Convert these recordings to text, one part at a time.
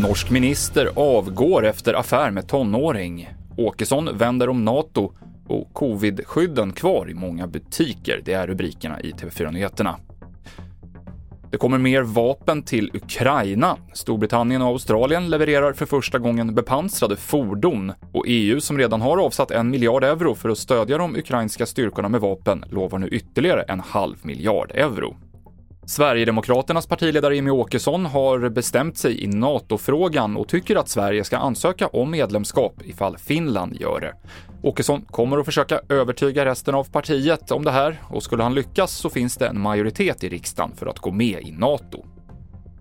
Norsk minister avgår efter affär med tonåring. Åkesson vänder om NATO och covid-skydden kvar i många butiker. Det är rubrikerna i TV4-nyheterna. Det kommer mer vapen till Ukraina. Storbritannien och Australien levererar för första gången bepansrade fordon och EU, som redan har avsatt en miljard euro för att stödja de ukrainska styrkorna med vapen, lovar nu ytterligare en halv miljard euro. Sverigedemokraternas partiledare Jimmie Åkesson har bestämt sig i NATO-frågan och tycker att Sverige ska ansöka om medlemskap ifall Finland gör det. Åkesson kommer att försöka övertyga resten av partiet om det här och skulle han lyckas så finns det en majoritet i riksdagen för att gå med i NATO.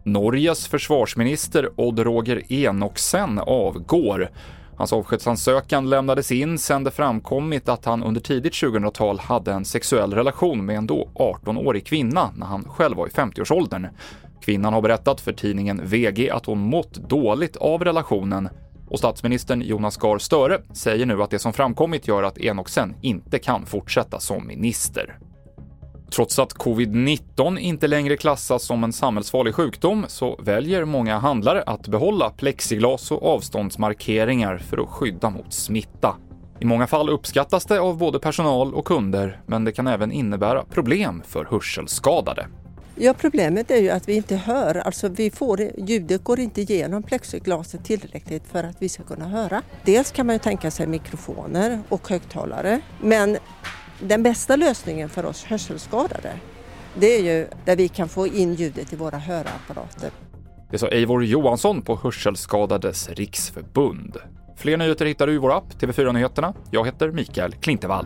Norges försvarsminister Odd Roger Enoksen avgår. Hans avskedsansökan lämnades in sedan det framkommit att han under tidigt 2000-tal hade en sexuell relation med en då 18-årig kvinna när han själv var i 50-årsåldern. Kvinnan har berättat för tidningen VG att hon mått dåligt av relationen och statsministern Jonas Gahr Störe säger nu att det som framkommit gör att Enoksen inte kan fortsätta som minister. Trots att covid-19 inte längre klassas som en samhällsfarlig sjukdom så väljer många handlare att behålla plexiglas och avståndsmarkeringar för att skydda mot smitta. I många fall uppskattas det av både personal och kunder, men det kan även innebära problem för hörselskadade. Ja, problemet är ju att vi inte hör. Alltså vi får, ljudet går inte igenom plexiglaset tillräckligt för att vi ska kunna höra. Dels kan man ju tänka sig mikrofoner och högtalare, men den bästa lösningen för oss hörselskadade det är ju där vi kan få in ljudet i våra hörapparater. Det sa Eivor Johansson på Hörselskadades riksförbund. Fler nyheter hittar du i vår app TV4 Nyheterna. Jag heter Mikael Klintevall.